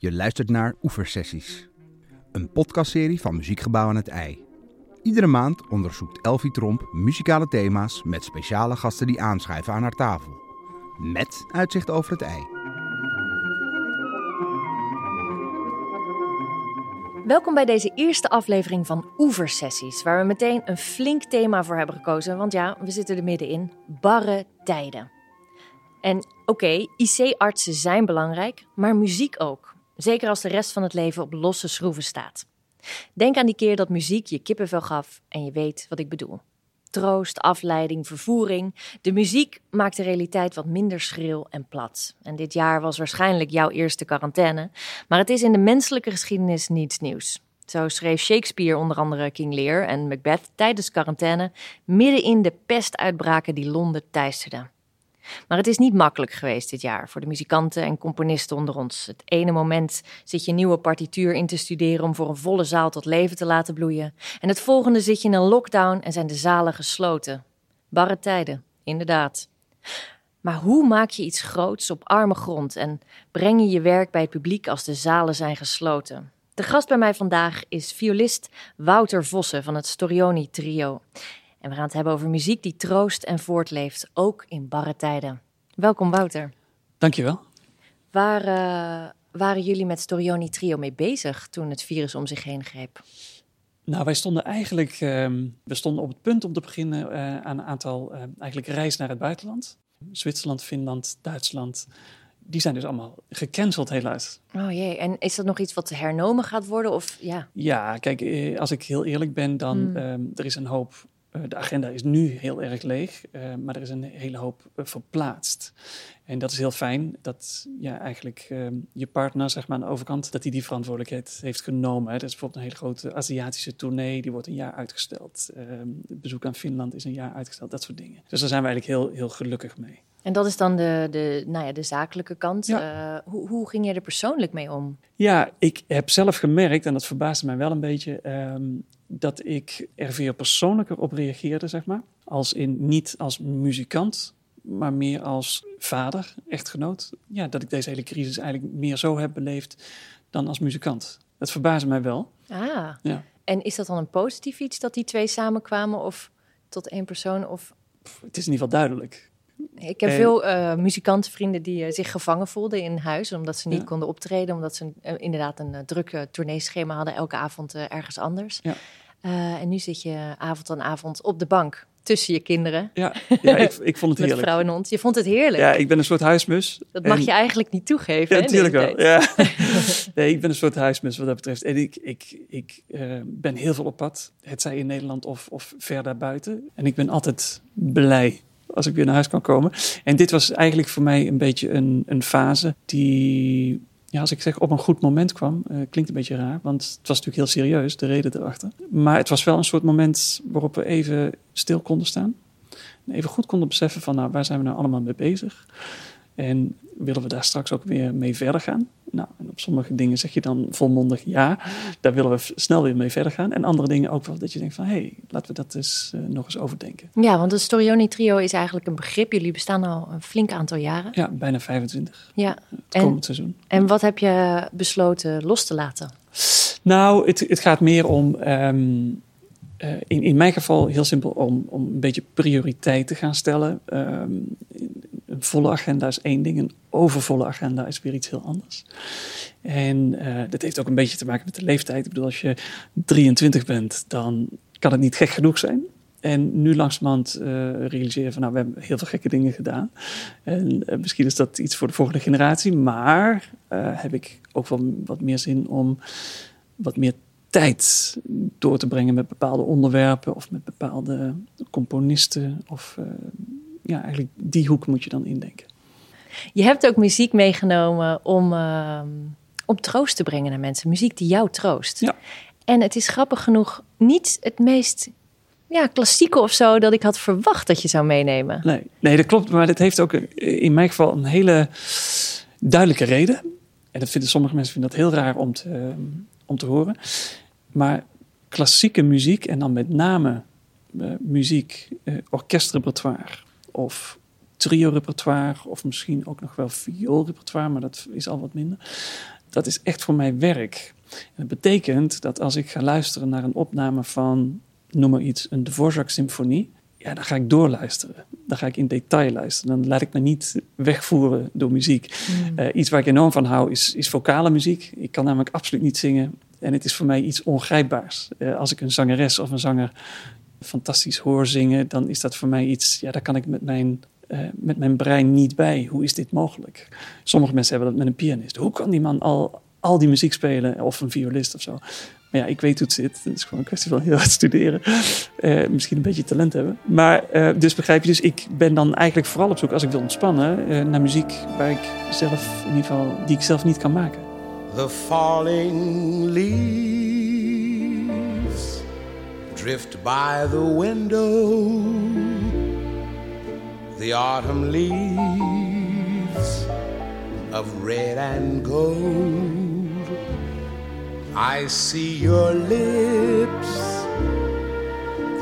Je luistert naar Oeversessies, een podcastserie van Muziekgebouw aan het IJ. Iedere maand onderzoekt Elfie Tromp muzikale thema's met speciale gasten die aanschuiven aan haar tafel. Met uitzicht over het IJ. Welkom bij deze eerste aflevering van Oeversessies, waar we meteen een flink thema voor hebben gekozen. Want ja, we zitten er middenin. Barre tijden. En oké, IC-artsen zijn belangrijk, maar muziek ook. Zeker als de rest van het leven op losse schroeven staat. Denk aan die keer dat muziek je kippenvel gaf en je weet wat ik bedoel. Troost, afleiding, vervoering. De muziek maakt de realiteit wat minder schril en plat. En dit jaar was waarschijnlijk jouw eerste quarantaine, maar het is in de menselijke geschiedenis niets nieuws. Zo schreef Shakespeare onder andere King Lear en Macbeth tijdens quarantaine midden in de pestuitbraken die Londen teisterden. Maar het is niet makkelijk geweest dit jaar voor de muzikanten en componisten onder ons. Het ene moment zit je een nieuwe partituur in te studeren om voor een volle zaal tot leven te laten bloeien. En het volgende zit je in een lockdown en zijn de zalen gesloten. Barre tijden, inderdaad. Maar hoe maak je iets groots op arme grond en breng je je werk bij het publiek als de zalen zijn gesloten? De gast bij mij vandaag is violist Wouter Vossen van het Storioni Trio. En we gaan het hebben over muziek die troost en voortleeft, ook in barre tijden. Welkom Wouter. Dankjewel. Waar uh, waren jullie met Storioni Trio mee bezig toen het virus om zich heen greep? Nou, wij stonden eigenlijk uh, we stonden op het punt om te beginnen uh, aan een aantal uh, eigenlijk reis naar het buitenland. Zwitserland, Finland, Duitsland. Die zijn dus allemaal gecanceld helaas. Oh jee, en is dat nog iets wat hernomen gaat worden? Of, ja? ja, kijk, als ik heel eerlijk ben, dan hmm. um, er is een hoop de agenda is nu heel erg leeg, uh, maar er is een hele hoop uh, verplaatst. En dat is heel fijn dat ja, eigenlijk uh, je partner zeg maar, aan de overkant dat hij die verantwoordelijkheid heeft genomen. Hè. Dat is bijvoorbeeld een hele grote Aziatische tournee, die wordt een jaar uitgesteld. Ehm, het bezoek aan Finland is een jaar uitgesteld, dat soort dingen. Dus daar zijn we eigenlijk heel, heel gelukkig mee. En dat is dan de, de, nou ja, de zakelijke kant. Ja. hoe, hoe ging je er persoonlijk mee om? Ja, ik heb zelf gemerkt, en dat verbaasde mij wel een beetje, um, dat ik er veel persoonlijker op reageerde, zeg maar. Als in niet als muzikant, maar meer als vader, echtgenoot. Ja, dat ik deze hele crisis eigenlijk meer zo heb beleefd dan als muzikant. Dat verbaasde mij wel. Ah, ja. en is dat dan een positief iets dat die twee samenkwamen of tot één persoon? Of... Het is in ieder geval duidelijk. Ik heb veel uh, muzikantenvrienden die uh, zich gevangen voelden in huis, omdat ze niet konden optreden, omdat ze uh, inderdaad een druk tourneeschema hadden, elke avond ergens anders. Ja. en nu zit je avond aan avond op de bank tussen je kinderen. Ja, ja ik, ik vond het heerlijk. Met vrouw en hond. Je vond het heerlijk. Ja, ik ben een soort huismus. Dat mag je eigenlijk niet toegeven. Ja, natuurlijk wel. Ja. nee, ik ben een soort huismus wat dat betreft. En ik, ik, ik ben heel veel op pad. Het zij in Nederland of, of ver daarbuiten. En ik ben altijd blij als ik weer naar huis kan komen. En dit was eigenlijk voor mij een beetje een, een fase die, ja, als ik zeg op een goed moment kwam, uh, klinkt een beetje raar, want het was natuurlijk heel serieus, de reden erachter. Maar het was wel een soort moment waarop we even stil konden staan. En even goed konden beseffen van, nou, waar zijn we nou allemaal mee bezig? En willen we daar straks ook weer mee verder gaan? Nou, en op sommige dingen zeg je dan volmondig ja, daar willen we snel weer mee verder gaan. En andere dingen ook wel dat je denkt van, hé, hey, laten we dat eens uh, nog eens overdenken. Ja, want het Storioni Trio is eigenlijk een begrip. Jullie bestaan al een flink aantal jaren. Ja, bijna 25. Ja. Het komend seizoen. En wat heb je besloten los te laten? Nou, het, het gaat meer om... Um, uh, in, in mijn geval heel simpel om, om een beetje prioriteit te gaan stellen. Um, een volle agenda is één ding, een overvolle agenda is weer iets heel anders. En uh, dat heeft ook een beetje te maken met de leeftijd. Ik bedoel, als je 23 bent, dan kan het niet gek genoeg zijn. En nu langzamerhand uh, realiseren van, nou, we hebben heel veel gekke dingen gedaan. En uh, misschien is dat iets voor de volgende generatie. Maar heb ik ook wel wat meer zin om wat meer tijd door te brengen met bepaalde onderwerpen of met bepaalde componisten of ja, eigenlijk die hoek moet je dan indenken. Je hebt ook muziek meegenomen om, uh, om troost te brengen naar mensen. Muziek die jou troost. Ja. En het is grappig genoeg niet het meest ja, klassieke of zo dat ik had verwacht dat je zou meenemen. Nee, nee, dat klopt. Maar dit heeft ook in mijn geval een hele duidelijke reden. En dat vinden sommige mensen vinden dat heel raar om te, om te horen. Maar klassieke muziek en dan met name uh, muziek, uh, orkestrepertoire of trio-repertoire, of misschien ook nog wel vioolrepertoire, maar dat is al wat minder. dat is echt voor mij werk. En dat betekent dat als ik ga luisteren naar een opname van, noem maar iets, een Dvorak-symfonie, ja, dan ga ik doorluisteren. Dan ga ik in detail luisteren. Dan laat ik me niet wegvoeren door muziek. Mm. Uh, iets waar ik enorm van hou is, is vocale muziek. Ik kan namelijk absoluut niet zingen. En het is voor mij iets ongrijpbaars. Uh, als ik een zangeres of een zanger fantastisch hoor zingen, dan is dat voor mij iets, ja, daar kan ik met mijn, uh, met mijn brein niet bij. Hoe is dit mogelijk? Sommige mensen hebben dat met een pianist. Hoe kan die man al, al die muziek spelen? Of een violist of zo. Maar ja, ik weet hoe het zit. Het is gewoon een kwestie van heel hard studeren. Uh, misschien een beetje talent hebben. Maar uh, dus begrijp je, dus ik ben dan eigenlijk vooral op zoek, als ik wil ontspannen, naar muziek waar ik zelf, in ieder geval, die ik zelf niet kan maken. The falling leaves drift by the window. The autumn leaves of red and gold. I see your lips,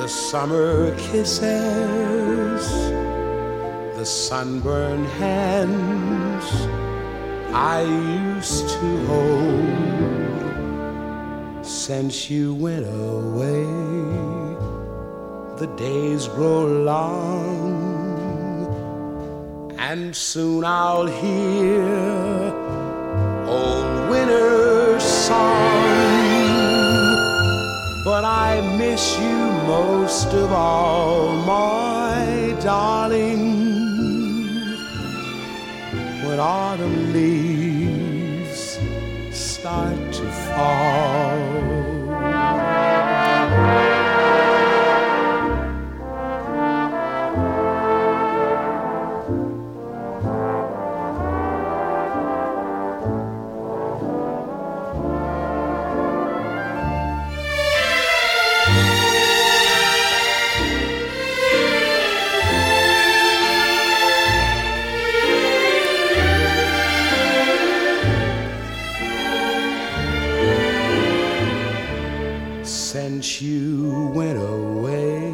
the summer kisses, the sunburned hands I used to hold. Since you went away, the days grow long, and soon I'll hear old winter's song. But I miss you most of all, my darling. When autumn leaves start to fall. Since you went away,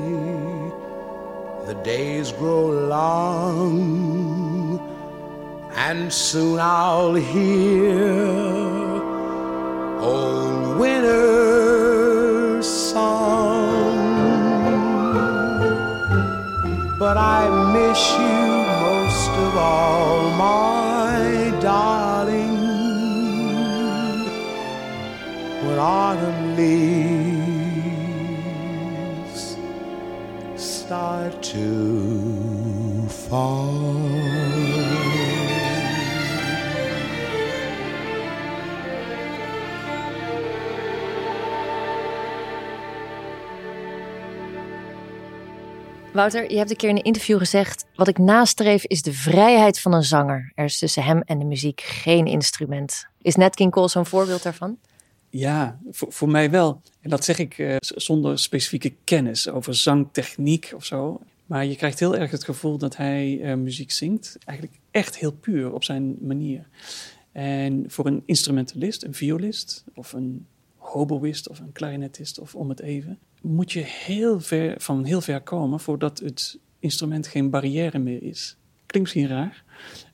the days grow long, and soon I'll hear old winter's song. But I miss you most of all, my darling. When autumn leaves start to fall. Wouter, je hebt een keer in een interview gezegd: Wat ik nastreef is de vrijheid van een zanger. Er is tussen hem en de muziek geen instrument. Is Nat King Cole zo'n voorbeeld daarvan? Ja, voor, mij wel. En dat zeg ik uh, zonder specifieke kennis over zangtechniek of zo. Maar je krijgt heel erg het gevoel dat hij uh, muziek zingt. Eigenlijk echt heel puur op zijn manier. En voor een instrumentalist, een violist of een hoboïst of een klarinetist of om het even, moet je heel ver, van heel ver komen voordat het instrument geen barrière meer is. Klinkt misschien raar,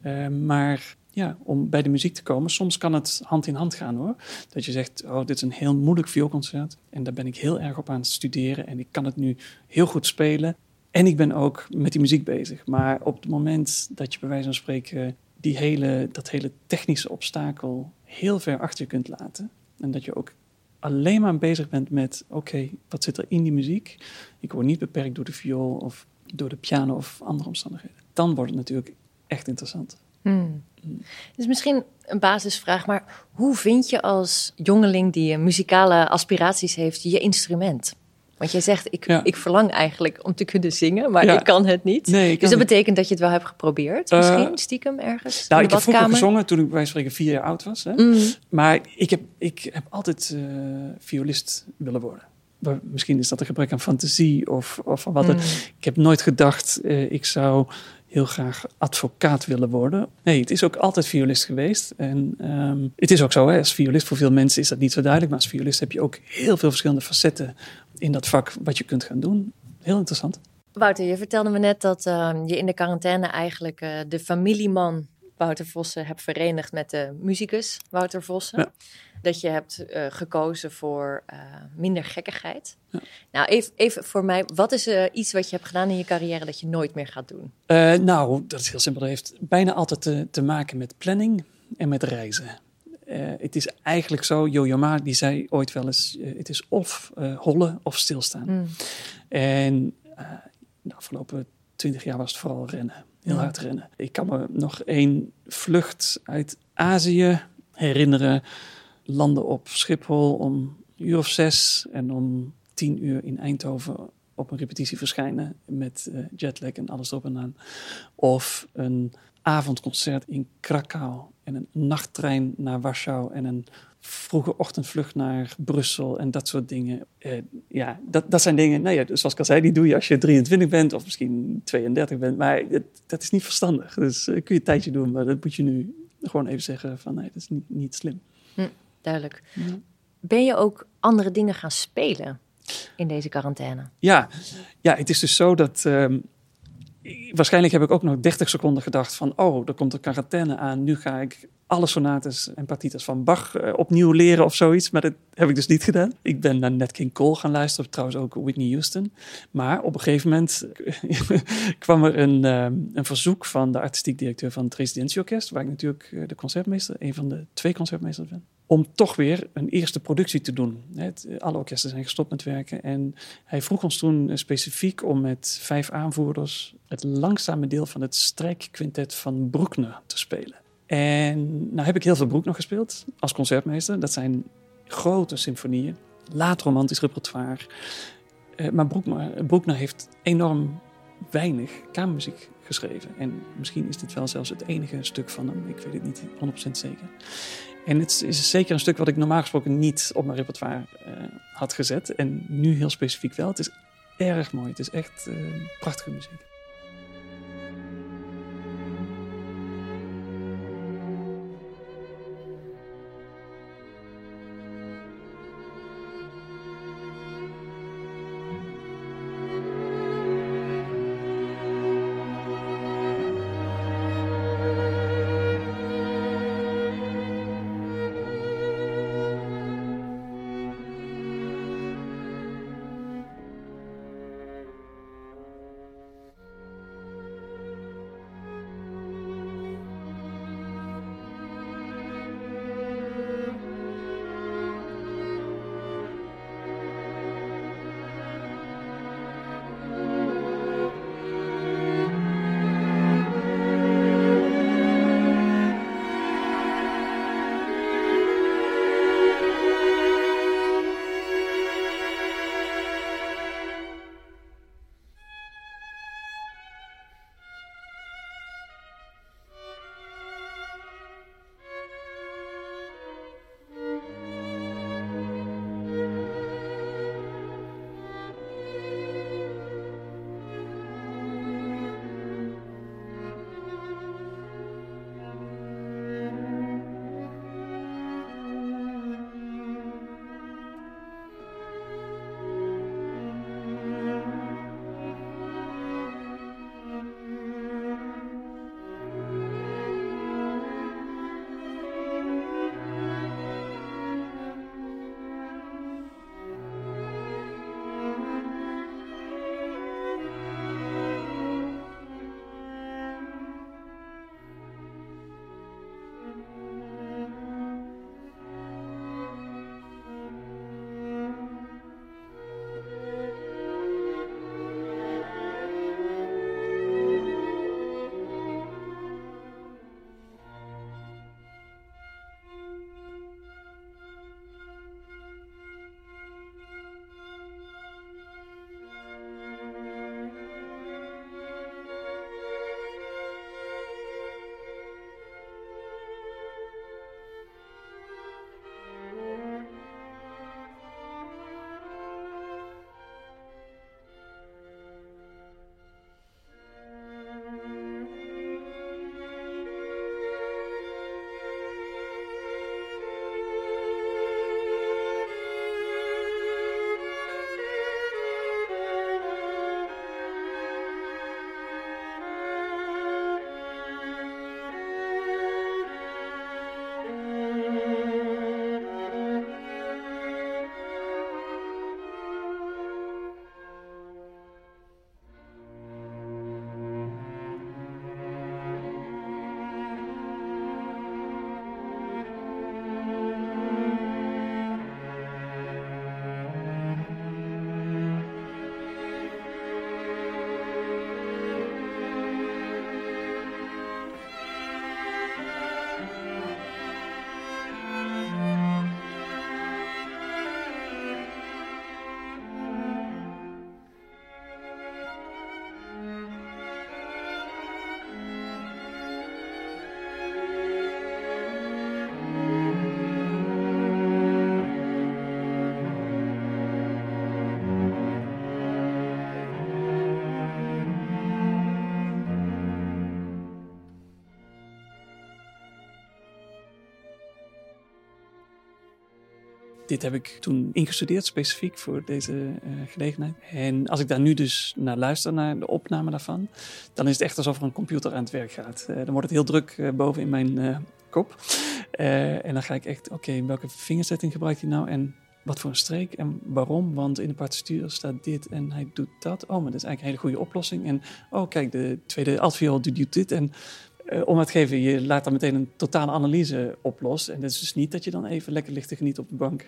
uh, maar ja, om bij de muziek te komen, soms kan het hand in hand gaan hoor. Dat je zegt, oh, dit is een heel moeilijk vioolconcert en daar ben ik heel erg op aan het studeren en ik kan het nu heel goed spelen. En ik ben ook met die muziek bezig. Maar op het moment dat je bij wijze van spreken die hele, dat hele technische obstakel heel ver achter je kunt laten en dat je ook alleen maar bezig bent met, oké, wat zit er in die muziek? Ik word niet beperkt door de viool of door de piano of andere omstandigheden. Dan wordt het natuurlijk echt interessant. Hmm. Dus misschien een basisvraag, maar hoe vind je als jongeling die muzikale aspiraties heeft je instrument? Want jij zegt, ik, ja. ik verlang eigenlijk om te kunnen zingen, maar ja. ik kan het niet. Nee, dus dat niet. betekent dat je het wel hebt geprobeerd, misschien, uh, stiekem ergens Nou, ik heb vroeger gezongen toen ik bij wijze van spreken vier jaar oud was. Hè? Mm. Maar ik heb, ik heb altijd uh, violist willen worden. Misschien is dat een gebrek aan fantasie of, of van wat. Mm. Ik heb nooit gedacht, uh, ik zou heel graag advocaat willen worden. Nee, het is ook altijd violist geweest. En um, het is ook zo, hè, als violist voor veel mensen is dat niet zo duidelijk. Maar als violist heb je ook heel veel verschillende facetten in dat vak wat je kunt gaan doen. Heel interessant. Wouter, je vertelde me net dat uh, je in de quarantaine eigenlijk uh, de familieman Wouter Vossen hebt verenigd met de muzikus Wouter Vossen. Ja. Dat je hebt eh, gekozen voor eh, minder gekkigheid. Ja. Nou, even, even voor mij, wat is eh, iets wat je hebt gedaan in je carrière dat je nooit meer gaat doen? Nou, dat is heel simpel. Dat heeft bijna altijd te, te maken met planning en met reizen. Het is eigenlijk zo, Jojo Ma die zei ooit wel eens, het is of hollen of stilstaan. Hmm. En de afgelopen twintig jaar was het vooral rennen. Heel Ja. hard rennen. Ik kan me nog één vlucht uit Azië herinneren. Landen op Schiphol om een uur of zes en om tien uur in Eindhoven op een repetitie verschijnen met eh, jetlag en alles erop en aan. Of een avondconcert in Krakau en een nachttrein naar Warschau en een vroege ochtendvlucht naar Brussel en dat soort dingen. Eh, ja, dat, dat zijn dingen, nou ja, dus zoals ik al zei, die doe je als je 23 bent of misschien 32 bent. Maar dat, dat is niet verstandig. Dus eh, kun je een tijdje doen, maar dat moet je nu gewoon even zeggen van nee, dat is niet, niet slim. Duidelijk. Ben je ook andere dingen gaan spelen in deze quarantaine? Ja, ja het is dus zo dat. ehm, waarschijnlijk heb ik ook nog 30 seconden gedacht van, oh, er komt een quarantaine aan. Nu ga ik alle sonates en partitas van Bach eh, opnieuw leren of zoiets. Maar dat heb ik dus niet gedaan. Ik ben naar Nat King Cole gaan luisteren, trouwens ook Whitney Houston. Maar op een gegeven moment kwam er een, ehm, een verzoek van de artistiek directeur van het Residentieorkest, waar ik natuurlijk eh, de concertmeester, een van de twee concertmeesters ben, om toch weer een eerste productie te doen. Het, eh, alle orkesten zijn gestopt met werken en hij vroeg ons toen eh, specifiek om met vijf aanvoerders het langzame deel van het strijkquintet van Bruckner te spelen. En nou heb ik heel veel Bruckner gespeeld als concertmeester. Dat zijn grote symfonieën, laat romantisch repertoire. Eh, maar Bruckner, Bruckner heeft enorm weinig kamermuziek geschreven. En misschien is dit wel zelfs het enige stuk van hem. Ik weet het niet 100% zeker. En het is zeker een stuk wat ik normaal gesproken niet op mijn repertoire eh, had gezet. En nu heel specifiek wel. Het is erg mooi. Het is echt eh, prachtige muziek. Dit heb ik toen ingestudeerd, specifiek voor deze uh, gelegenheid. En als ik daar nu dus naar luister, naar de opname daarvan, dan is het echt alsof er een computer aan het werk gaat. Uh, dan wordt het heel druk uh, boven in mijn kop. en dan ga ik echt, oké, welke vingerzetting gebruikt hij nou? En wat voor een streek en waarom? Want in de partituur staat dit en hij doet dat. Oh, maar dat is eigenlijk een hele goede oplossing. En oh, kijk, de tweede altviool doet dit. En uh, om het geven, je laat dan meteen een totale analyse oplossen. En dat is dus niet dat je dan even lekker ligt te genieten op de bank.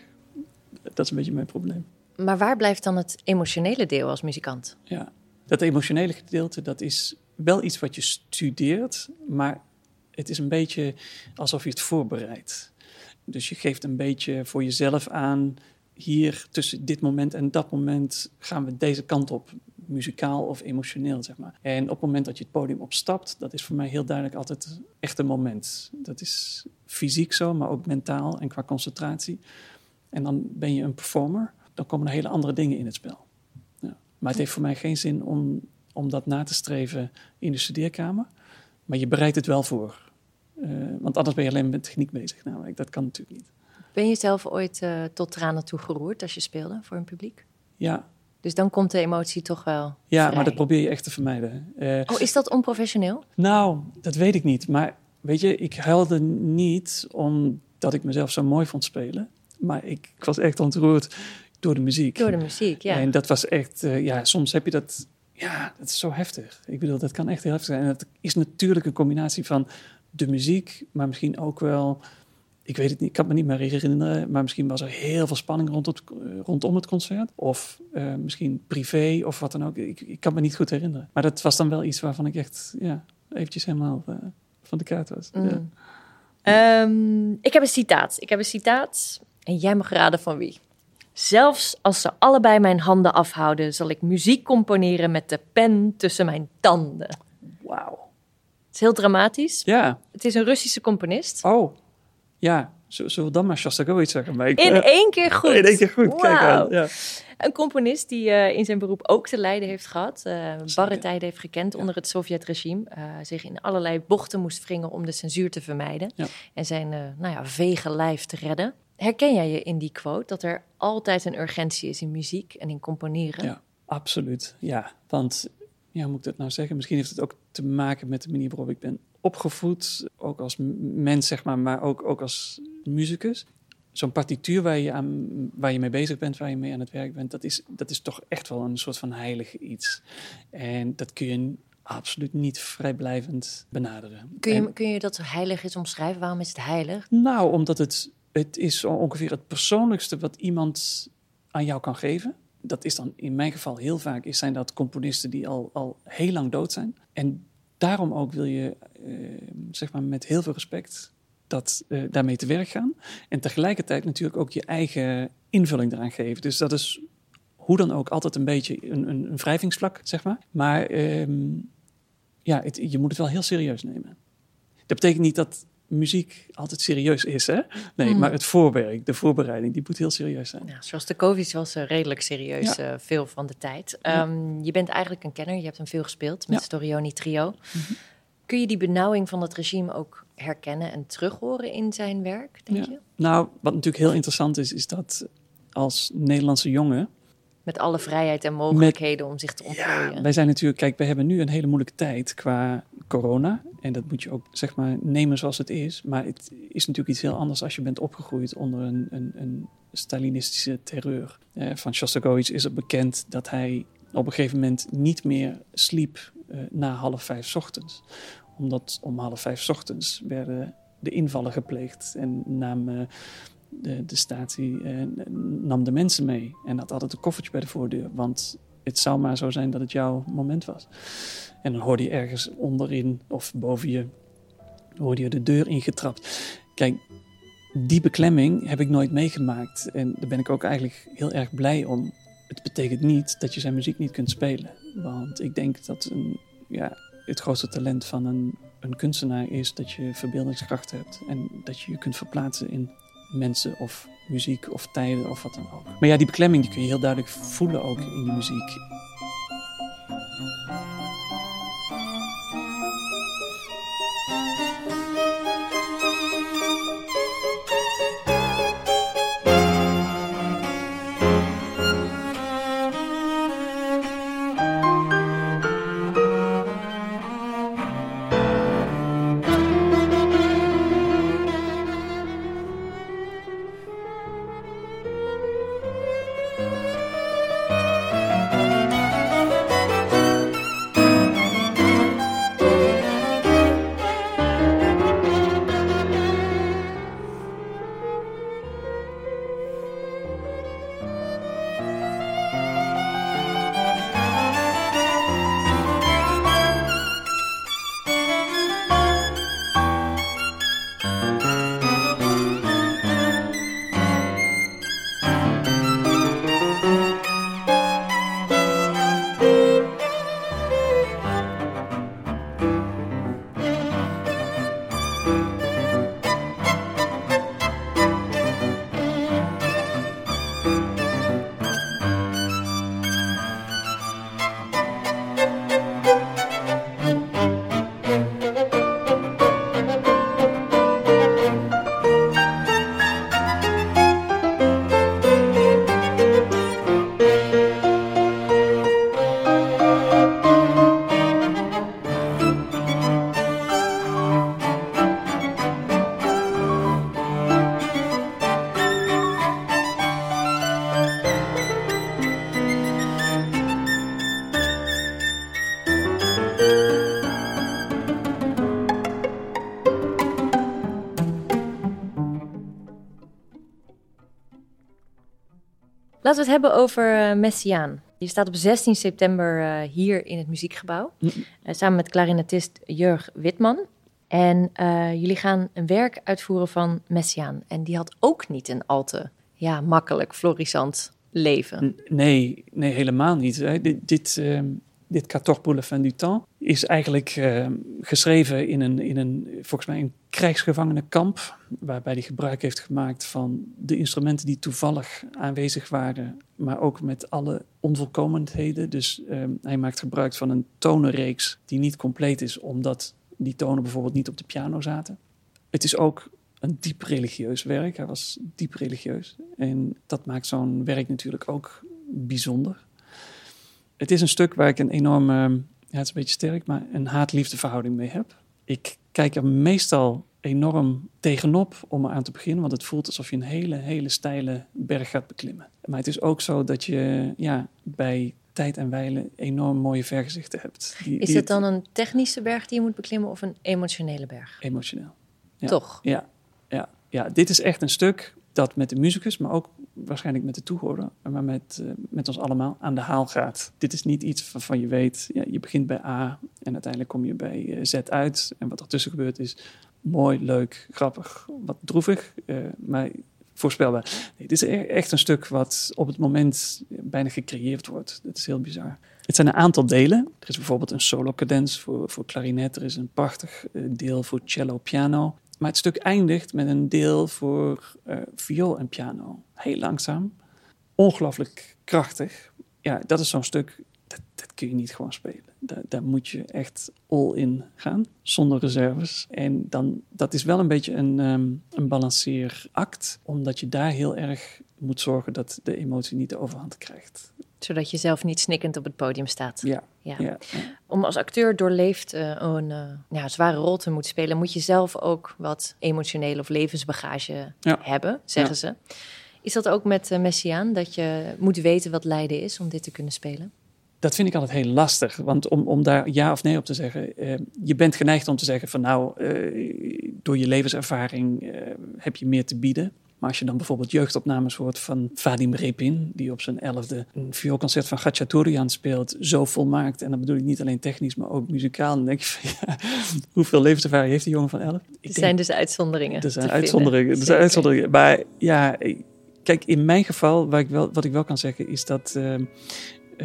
Dat is een beetje mijn probleem. Maar waar blijft dan het emotionele deel als muzikant? Ja, dat emotionele gedeelte, dat is wel iets wat je studeert, maar het is een beetje alsof je het voorbereidt. Dus je geeft een beetje voor jezelf aan, hier tussen dit moment en dat moment gaan we deze kant op, muzikaal of emotioneel, zeg maar. En op het moment dat je het podium opstapt, dat is voor mij heel duidelijk altijd echt een moment. Dat is fysiek zo, maar ook mentaal en qua concentratie. En dan ben je een performer, dan komen er hele andere dingen in het spel. Ja. Maar het heeft voor mij geen zin om, om dat na te streven in de studeerkamer. Maar je bereidt het wel voor. Uh, want anders ben je alleen met techniek bezig. Namelijk, dat kan natuurlijk niet. Ben je zelf ooit uh, tot tranen toe geroerd als je speelde voor een publiek? Ja. Dus dan komt de emotie toch wel. Ja, vrij. maar dat probeer je echt te vermijden. Uh, oh, is dat onprofessioneel? Nou, dat weet ik niet. Maar weet je, ik huilde niet omdat ik mezelf zo mooi vond spelen. Maar ik, ik was echt ontroerd door de muziek. Door de muziek, ja. En dat was echt, uh, ja, soms heb je dat, ja, dat is zo heftig. Ik bedoel, dat kan echt heel heftig zijn. En dat is natuurlijk een combinatie van de muziek, maar misschien ook wel, ik weet het niet, ik kan me niet meer herinneren, maar misschien was er heel veel spanning rond het, rondom het concert. Of uh, misschien privé of wat dan ook. Ik, ik kan me niet goed herinneren. Maar dat was dan wel iets waarvan ik echt, ja, eventjes helemaal uh, van de kaart was. Mm. Ja. Um, ik heb een citaat. Ik heb een citaat en jij mag raden van wie. Zelfs als ze allebei mijn handen afhouden, zal ik muziek componeren met de pen tussen mijn tanden. Wauw. Het is heel dramatisch. Ja. Het is een Russische componist. Oh, ja. Zullen we dan maar Shostakovich zeggen? Maar ik, in uh, één keer goed. In één keer goed, wow. kijk aan. Ja. Een componist die uh, in zijn beroep ook te lijden heeft gehad. Uh, barre tijden heeft gekend ja. onder het Sovjet-regime. zich in allerlei bochten moest wringen om de censuur te vermijden. Ja. En zijn nou ja, vege lijf te redden. Herken jij je in die quote dat er altijd een urgentie is in muziek en in componeren? Ja, absoluut. Ja, want ja, hoe moet ik dat nou zeggen? Misschien heeft het ook te maken met de manier waarop ik ben opgevoed. Ook als mens, zeg maar, maar ook, ook als muzikus. Zo'n partituur waar je, aan, waar je mee bezig bent, waar je mee aan het werk bent, dat is, dat is toch echt wel een soort van heilig iets. En dat kun je absoluut niet vrijblijvend benaderen. Kun je, en, kun je dat heilig is omschrijven? Waarom is het heilig? Nou, omdat het, het is ongeveer het persoonlijkste wat iemand aan jou kan geven dat is dan in mijn geval heel vaak is, zijn dat componisten die al, al heel lang dood zijn. En daarom ook wil je uh, zeg maar met heel veel respect dat, uh, daarmee te werk gaan. En tegelijkertijd natuurlijk ook je eigen invulling eraan geven. Dus dat is hoe dan ook altijd een beetje een, een, een wrijvingsvlak, zeg maar. Maar um, ja, je moet het wel heel serieus nemen. Dat betekent niet dat muziek altijd serieus is, hè? Nee, mm. maar het voorwerk, de voorbereiding, die moet heel serieus zijn. Ja, Shostakovich was uh, redelijk serieus ja. uh, veel van de tijd. Ja. Um, je bent eigenlijk een kenner, je hebt hem veel gespeeld met ja. Storioni Trio. Mm -hmm. Kun je die benauwing van het regime ook herkennen en terughoren in zijn werk, denk je? Nou, wat natuurlijk heel interessant is, is dat als Nederlandse jongen met alle vrijheid en mogelijkheden met, om zich te ontplooien. Ja, wij zijn natuurlijk, kijk, we hebben nu een hele moeilijke tijd qua corona. En dat moet je ook, zeg maar, nemen zoals het is. Maar het is natuurlijk iets heel anders als je bent opgegroeid onder een, een, een Stalinistische terreur. Eh, van Shostakovich is het bekend dat hij op een gegeven moment niet meer sliep uh, na half vijf ochtends. Omdat om half vijf ochtends werden de invallen gepleegd en namen de, de statie eh, nam de mensen mee en had altijd een koffertje bij de voordeur. Want het zou maar zo zijn dat het jouw moment was. En dan hoorde je ergens onderin of boven je, hoorde je de deur ingetrapt. Kijk, die beklemming heb ik nooit meegemaakt. En daar ben ik ook eigenlijk heel erg blij om. Het betekent niet dat je zijn muziek niet kunt spelen. Want ik denk dat een, ja, het grootste talent van een, een kunstenaar is dat je verbeeldingskracht hebt. En dat je je kunt verplaatsen in mensen of muziek of tijden of wat dan ook. Maar ja, die beklemming die kun je heel duidelijk voelen ook in die muziek. Laten we het hebben over uh, Messiaan. Je staat op 16 september uh, hier in het muziekgebouw. Mm. Uh, samen met klarinetist Jurg Witman. En jullie gaan een werk uitvoeren van Messiaan. En die had ook niet een al te ja, makkelijk, florissant leven. Nee, nee helemaal niet. Dit, dit, uh, dit 14 pour la fin du temps is eigenlijk uh, geschreven in een, in een, volgens mij, een krijgsgevangenenkamp. Waarbij hij gebruik heeft gemaakt van de instrumenten die toevallig aanwezig waren. Maar ook met alle onvolkomenheden. Dus uh, hij maakt gebruik van een tonenreeks die niet compleet is, omdat die tonen bijvoorbeeld niet op de piano zaten. Het is ook een diep religieus werk. Hij was diep religieus. En dat maakt zo'n werk natuurlijk ook bijzonder. Het is een stuk waar ik een enorme, ja, het is een beetje sterk, maar een haat-liefde verhouding mee heb. Ik kijk er meestal enorm tegenop om aan te beginnen, want het voelt alsof je een hele, hele steile berg gaat beklimmen. Maar het is ook zo dat je ja, bij tijd en wijle enorm mooie vergezichten hebt. Die, is het dan een technische berg die je moet beklimmen of een emotionele berg? Emotioneel. Ja. Toch? Ja, ja, ja, dit is echt een stuk dat met de muzikus, maar ook waarschijnlijk met de toehoorder, maar met, uh, met ons allemaal aan de haal gaat. Dit is niet iets waarvan je weet, ja, je begint bij A en uiteindelijk kom je bij uh, Z uit. En wat ertussen gebeurt is mooi, leuk, grappig, wat droevig, uh, maar voorspelbaar. Nee, dit is e-, echt een stuk wat op het moment bijna gecreëerd wordt. Dat is heel bizar. Het zijn een aantal delen. Er is bijvoorbeeld een solo cadens voor, voor klarinet. Er is een prachtig deel voor cello piano. Maar het stuk eindigt met een deel voor uh, viool en piano. Heel langzaam, ongelooflijk krachtig. Ja, dat is zo'n stuk, dat, dat, kun je niet gewoon spelen. Daar, daar, moet je echt all in gaan, zonder reserves. En dan, dat is wel een beetje een, um, een balanceeract, omdat je daar heel erg moet zorgen dat de emotie niet de overhand krijgt zodat je zelf niet snikkend op het podium staat. Ja. ja. Om als acteur doorleefd uh, een uh, ja, zware rol te moeten spelen, moet je zelf ook wat emotionele of levensbagage hebben, zeggen ze. Is dat ook met uh, Messiaan, dat je moet weten wat lijden is om dit te kunnen spelen? Dat vind ik altijd heel lastig, want om, om daar ja of nee op te zeggen, je bent geneigd om te zeggen van nou, door je levenservaring heb je meer te bieden. Maar als je dan bijvoorbeeld jeugdopnames hoort van Vadim Repin, die op zijn elfde een vioolconcert van Gatchatorian speelt, zo volmaakt. En dan bedoel ik niet alleen technisch, maar ook muzikaal. Dan denk je van, ja, hoeveel levenservaring heeft die jongen van elf? Er zijn dus uitzonderingen. Er zijn uitzonderingen. Er zijn uitzonderingen. Maar ja, kijk, in mijn geval, wat ik wel, wat ik wel kan zeggen, is dat uh,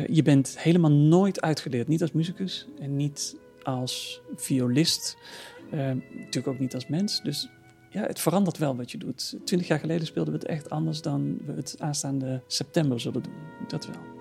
je bent helemaal nooit uitgeleerd. Niet als muzikus en niet als violist. Uh, natuurlijk ook niet als mens. Dus ja, het verandert wel wat je doet. Twintig jaar geleden speelden we het echt anders dan we het aanstaande september zullen doen. Dat wel.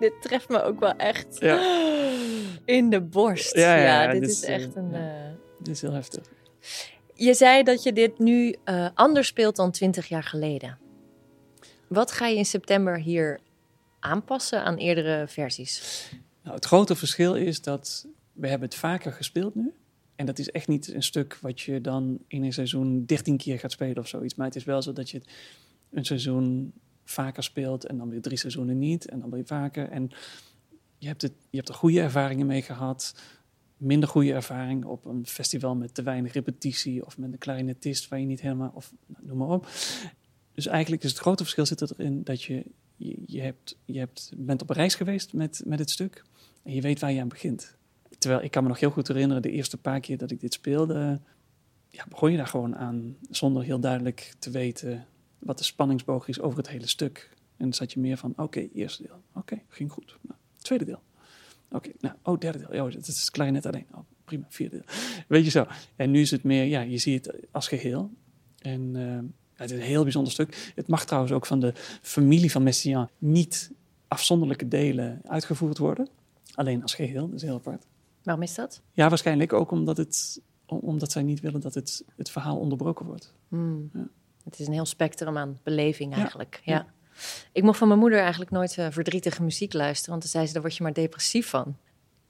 Dit treft me ook wel echt Ja. in de borst. Ja, Ja, ja, ja, dit dit is is, echt eh, een... eh, Dit is heel heftig. Je zei dat je dit nu eh, anders speelt dan 20 jaar geleden. Wat ga je in september hier aanpassen aan eerdere versies? Nou, het grote verschil is dat we hebben het vaker gespeeld nu. En dat is echt niet een stuk wat je dan in een seizoen 13 keer gaat spelen of zoiets. Maar het is wel zo dat je het een seizoen vaker speelt en dan weer drie seizoenen niet en dan weer vaker. En je hebt, het, je hebt er goede ervaringen mee gehad, minder goede ervaring op een festival met te weinig repetitie of met een clarinetist waar je niet helemaal, of nou, noem maar op. Dus eigenlijk is het grote verschil zit erin dat je, je, je, hebt, je hebt, bent op reis geweest met, met het stuk en je weet waar je aan begint. Terwijl ik kan me nog heel goed herinneren, de eerste paar keer dat ik dit speelde, ja, begon je daar gewoon aan zonder heel duidelijk te weten wat de spanningsboog is over het hele stuk. En dan zat je meer van, oké, eerste deel, oké, ging goed. Nou, tweede deel, oké, nou, oh, derde deel, oh, dat is klarinet alleen, oh, prima, vierde deel. Weet je zo. En nu is het meer, ja, je ziet het als geheel. En eh, het is een heel bijzonder stuk. Het mag trouwens ook van de familie van Messiaen niet afzonderlijke delen uitgevoerd worden. Alleen als geheel, dat is heel apart. Waarom is dat? Ja, waarschijnlijk ook omdat, het, om- omdat zij niet willen dat het, het verhaal onderbroken wordt. Hmm. Ja. Het is een heel spectrum aan beleving eigenlijk. Ja. Ja. Ik mocht van mijn moeder eigenlijk nooit eh, verdrietige muziek luisteren, want dan zei ze, daar word je maar depressief van.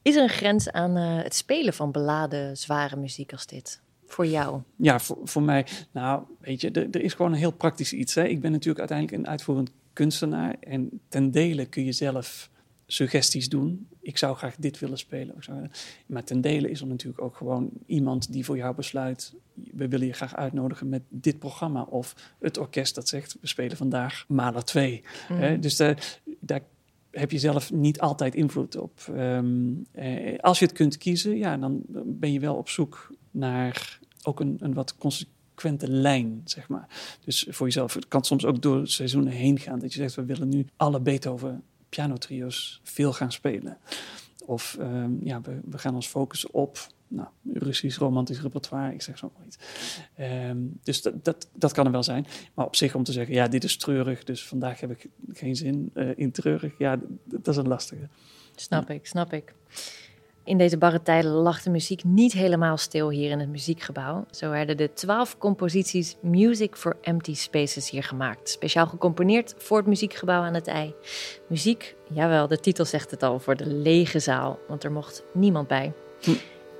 Is er een grens aan eh, het spelen van beladen, zware muziek als dit? Voor jou? Ja, voor, voor mij, nou, weet je, er, er is gewoon een heel praktisch iets. Hè. Ik ben natuurlijk uiteindelijk een uitvoerend kunstenaar. En ten dele kun je zelf suggesties doen. Ik zou graag dit willen spelen. Maar ten dele is er natuurlijk ook gewoon iemand die voor jou besluit... we willen je graag uitnodigen met dit programma. Of het orkest dat zegt, we spelen vandaag Mahler 2. Hè. Dus daar, daar heb je zelf niet altijd invloed op. Ehm, eh, als je het kunt kiezen, ja, dan ben je wel op zoek naar ook een, een wat consequente lijn, zeg maar. Dus voor jezelf, het kan soms ook door seizoenen heen gaan. Dat je zegt, we willen nu alle Beethoven pianotrio's veel gaan spelen. Of ehm, ja, we, we gaan ons focussen op nou, Russisch romantisch repertoire, ik zeg zo maar iets. Ehm, dus dat, dat, dat kan er wel zijn. Maar op zich om te zeggen, ja, dit is treurig, dus vandaag heb ik geen zin eh, in treurig. Ja, dat is een lastige. Snap ik, snap ik. In deze barre tijden lag de muziek niet helemaal stil hier in het muziekgebouw. Zo werden de twaalf composities Music for Empty Spaces hier gemaakt. Speciaal gecomponeerd voor het muziekgebouw aan het IJ. Muziek, jawel, de titel zegt het al, voor de lege zaal, want er mocht niemand bij. Hm.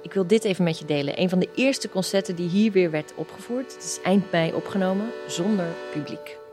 Ik wil dit even met je delen. Een van de eerste concerten die hier weer werd opgevoerd. Het is eind mei opgenomen, zonder publiek.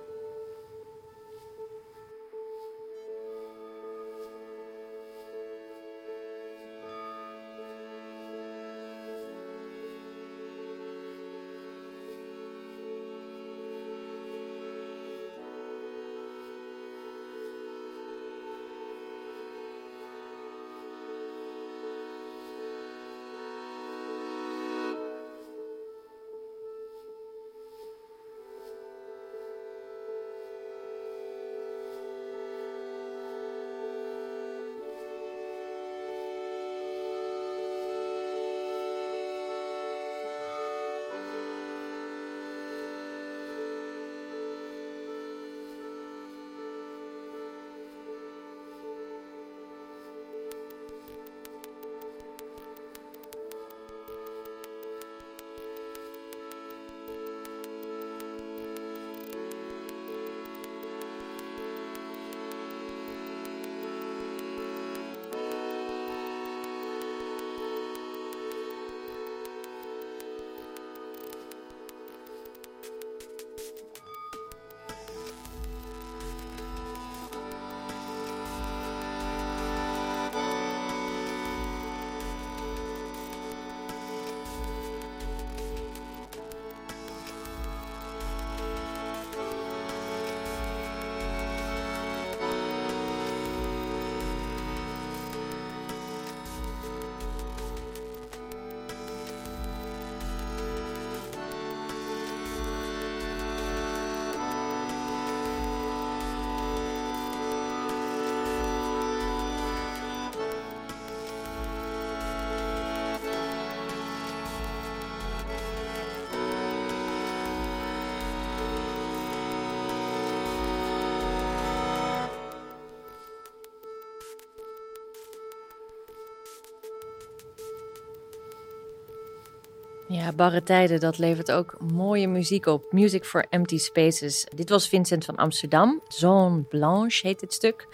Ja, barre tijden, dat levert ook mooie muziek op. Music for Empty Spaces. Dit was Vincent van Amsterdam. Zone Blanche heet dit stuk.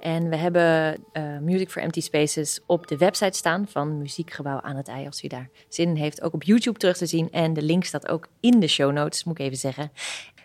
En we hebben uh, Music for Empty Spaces op de website staan van Muziekgebouw aan het IJ. Als u daar zin in heeft, ook op YouTube terug te zien. En de link staat ook in de show notes, moet ik even zeggen.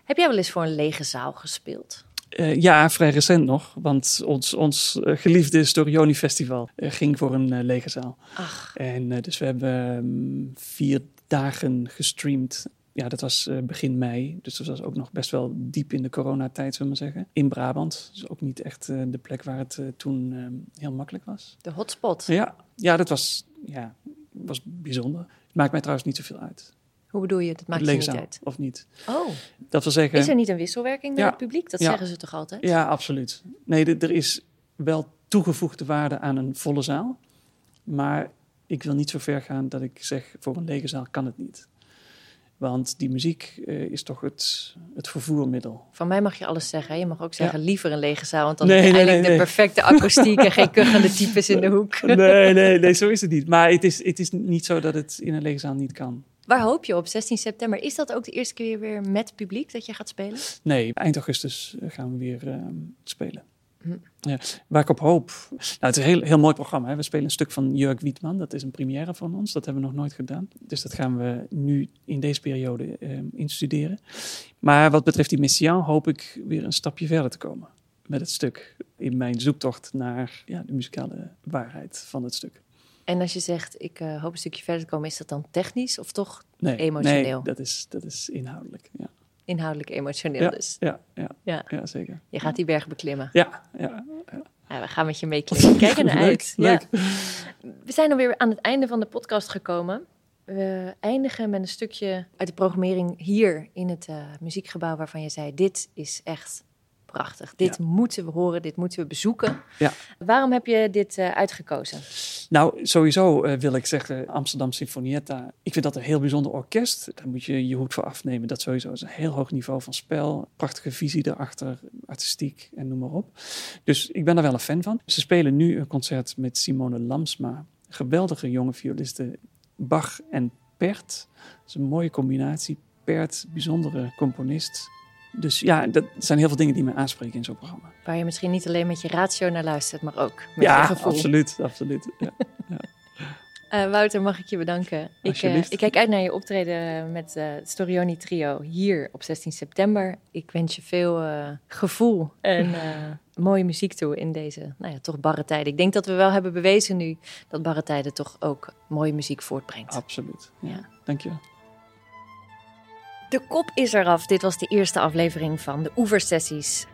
Heb jij wel eens voor een lege zaal gespeeld? Uh, ja, vrij recent nog. Want ons, ons uh, geliefde Storioni Festival uh, ging voor een lege zaal. Ach. En dus we hebben um, vier dagen gestreamd. Ja, dat was begin mei. Dus dat was ook nog best wel diep in de coronatijd, zullen we maar zeggen. In Brabant. Dus ook niet echt de plek waar het toen um, heel makkelijk was. De hotspot. Ja, ja dat was, ja, was bijzonder. Het maakt mij trouwens niet zoveel uit. Hoe bedoel je? Dat maakt je niet uit. Of niet? Oh. Dat wil zeggen. Is er niet een wisselwerking met ja, het publiek? Dat ja. zeggen ze toch altijd? Ja, absoluut. Nee, er is wel toegevoegde waarde aan een volle zaal. Maar ik wil niet zo ver gaan dat ik zeg: voor een lege zaal kan het niet. Want die muziek uh, is toch het, het vervoermiddel. Van mij mag je alles zeggen. Je mag ook zeggen Ja. liever een lege zaal. Want dan Nee, heb je nee, eigenlijk nee, de perfecte akoestiek en geen kuchende types in de hoek. Nee, nee, nee, zo is het niet. Maar het is, het is niet zo dat het in een lege zaal niet kan. Waar hoop je op 16 september? Is dat ook de eerste keer weer met publiek dat je gaat spelen? Nee, eind augustus eh, gaan we weer eh, spelen. Hm. Ja, waar ik op hoop. Nou, het is een heel, heel mooi programma. Hè. We spelen een stuk van Jurk Wietman. Dat is een première van ons. Dat hebben we nog nooit gedaan. Dus dat gaan we nu in deze periode eh, instuderen. Maar wat betreft die Messiaen hoop ik weer een stapje verder te komen met het stuk. In mijn zoektocht naar ja, de muzikale waarheid van het stuk. En als je zegt, ik eh, hoop een stukje verder te komen, is dat dan technisch of toch Nee, Emotioneel. Nee, dat is, dat is inhoudelijk. Ja, inhoudelijk emotioneel? ja, Dus ja, ja, ja, ja, zeker. je gaat die berg beklimmen. Ja, ja, Ja, we gaan met je meeklimmen. Kijk er naar Leuk, uit. leuk. We zijn alweer aan het einde van de podcast gekomen. We eindigen met een stukje uit de programmering hier in het eh, muziekgebouw waarvan je zei, dit is echt prachtig. Dit Ja. moeten we horen, dit moeten we bezoeken. Ja. Waarom heb je dit eh, uitgekozen? Nou, sowieso eh, wil ik zeggen Amsterdam Sinfonietta. Ik vind dat een heel bijzonder orkest. Daar moet je je hoed voor afnemen. Dat sowieso is een heel hoog niveau van spel. Prachtige visie erachter, artistiek en noem maar op. Dus ik ben daar wel een fan van. Ze spelen nu een concert met Simone Lamsma. Geweldige jonge violiste. Bach en Pert. Dat is een mooie combinatie. Pert, bijzondere componist. Dus ja, dat zijn heel veel dingen die me aanspreken in zo'n programma. Waar je misschien niet alleen met je ratio naar luistert, maar ook met ja, je gevoel. absoluut, absoluut. Ja. Eh, Wouter, mag ik je bedanken? Ik, eh, ik kijk uit naar je optreden met eh, het Storioni Trio hier op 16 september. Ik wens je veel gevoel en mooie muziek toe in deze nou ja, toch barre tijden. Ik denk dat we wel hebben bewezen nu dat barre tijden toch ook mooie muziek voortbrengt. Absoluut. Ja. Ja. Dank je. De kop is eraf. Dit was de eerste aflevering van de Oeversessies.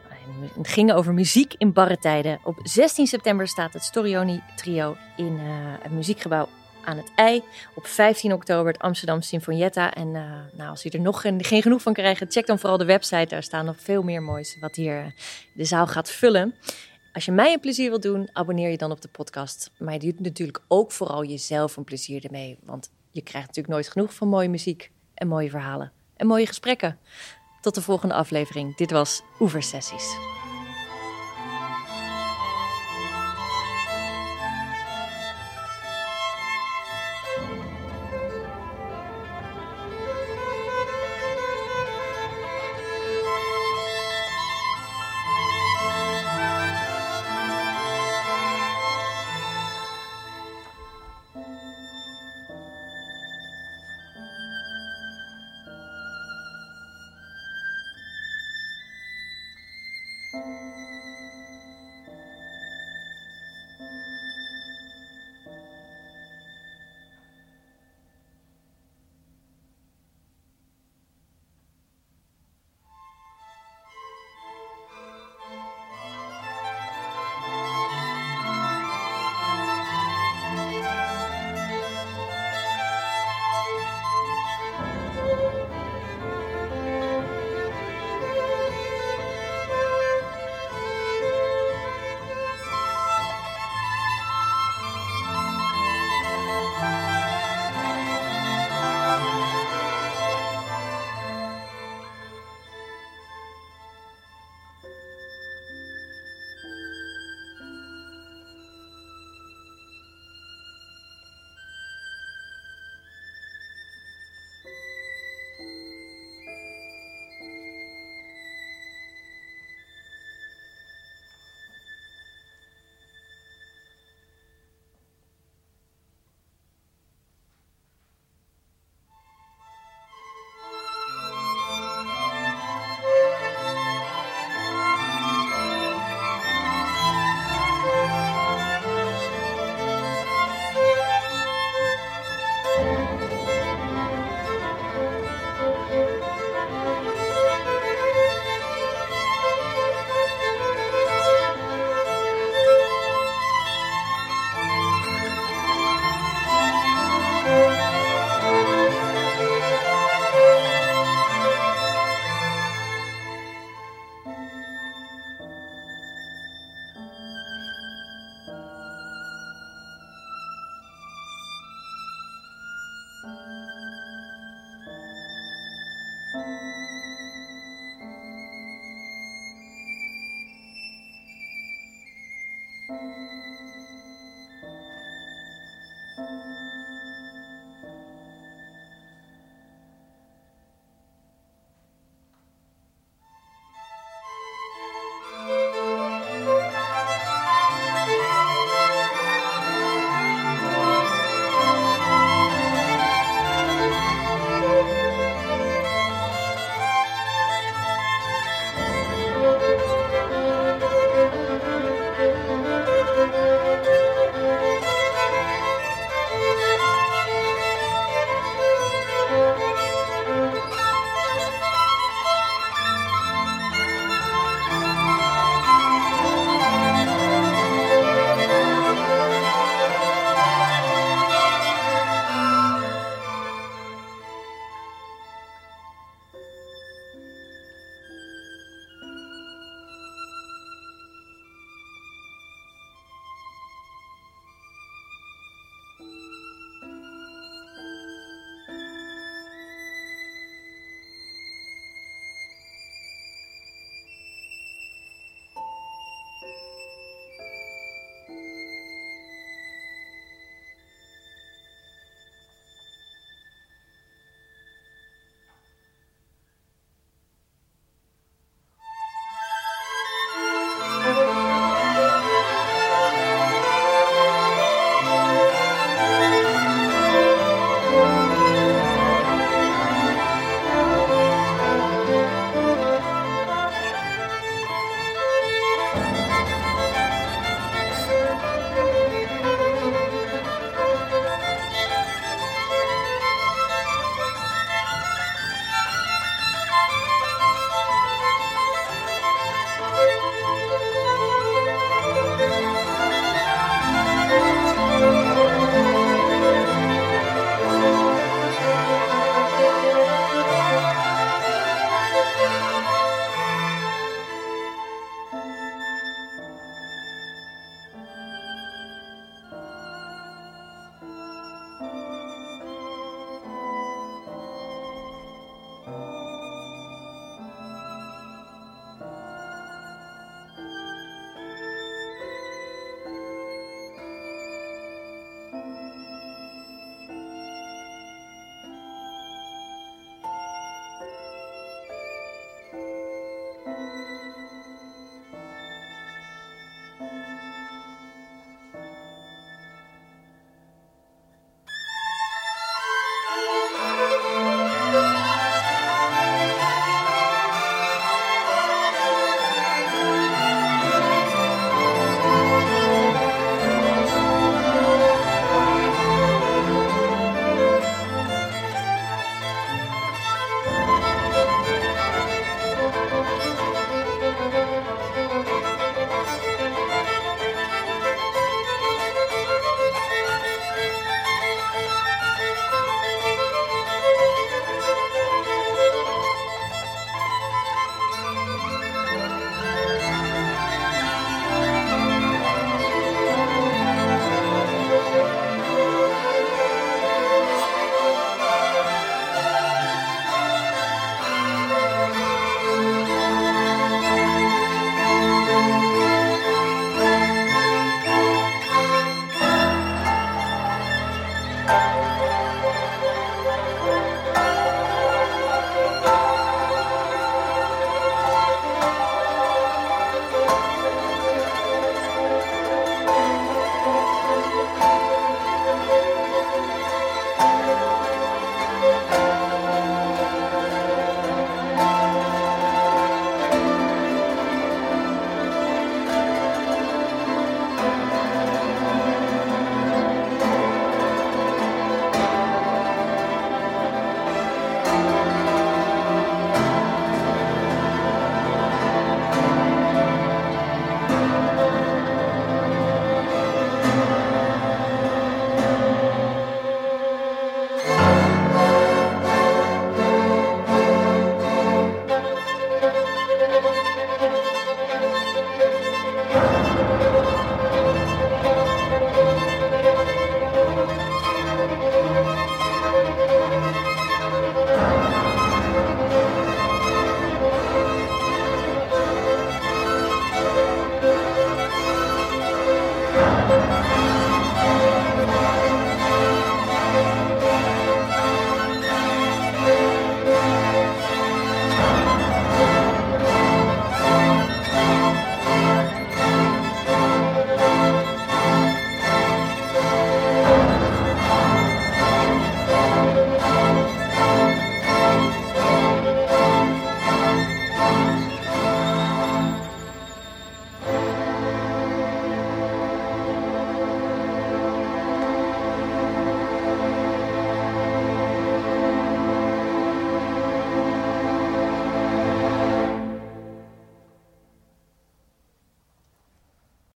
Het ging over muziek in barre tijden. Op 16 september staat het Storioni Trio in eh, het muziekgebouw aan het IJ. Op 15 oktober het Amsterdam Sinfonietta. En eh, nou, als u er nog geen, geen genoeg van krijgt, check dan vooral de website. Daar staan nog veel meer moois wat hier eh, de zaal gaat vullen. Als je mij een plezier wilt doen, abonneer je dan op de podcast. Maar je doet natuurlijk ook vooral jezelf een plezier ermee. Want je krijgt natuurlijk nooit genoeg van mooie muziek en mooie verhalen en mooie gesprekken. Tot de volgende aflevering. Dit was Oeversessies.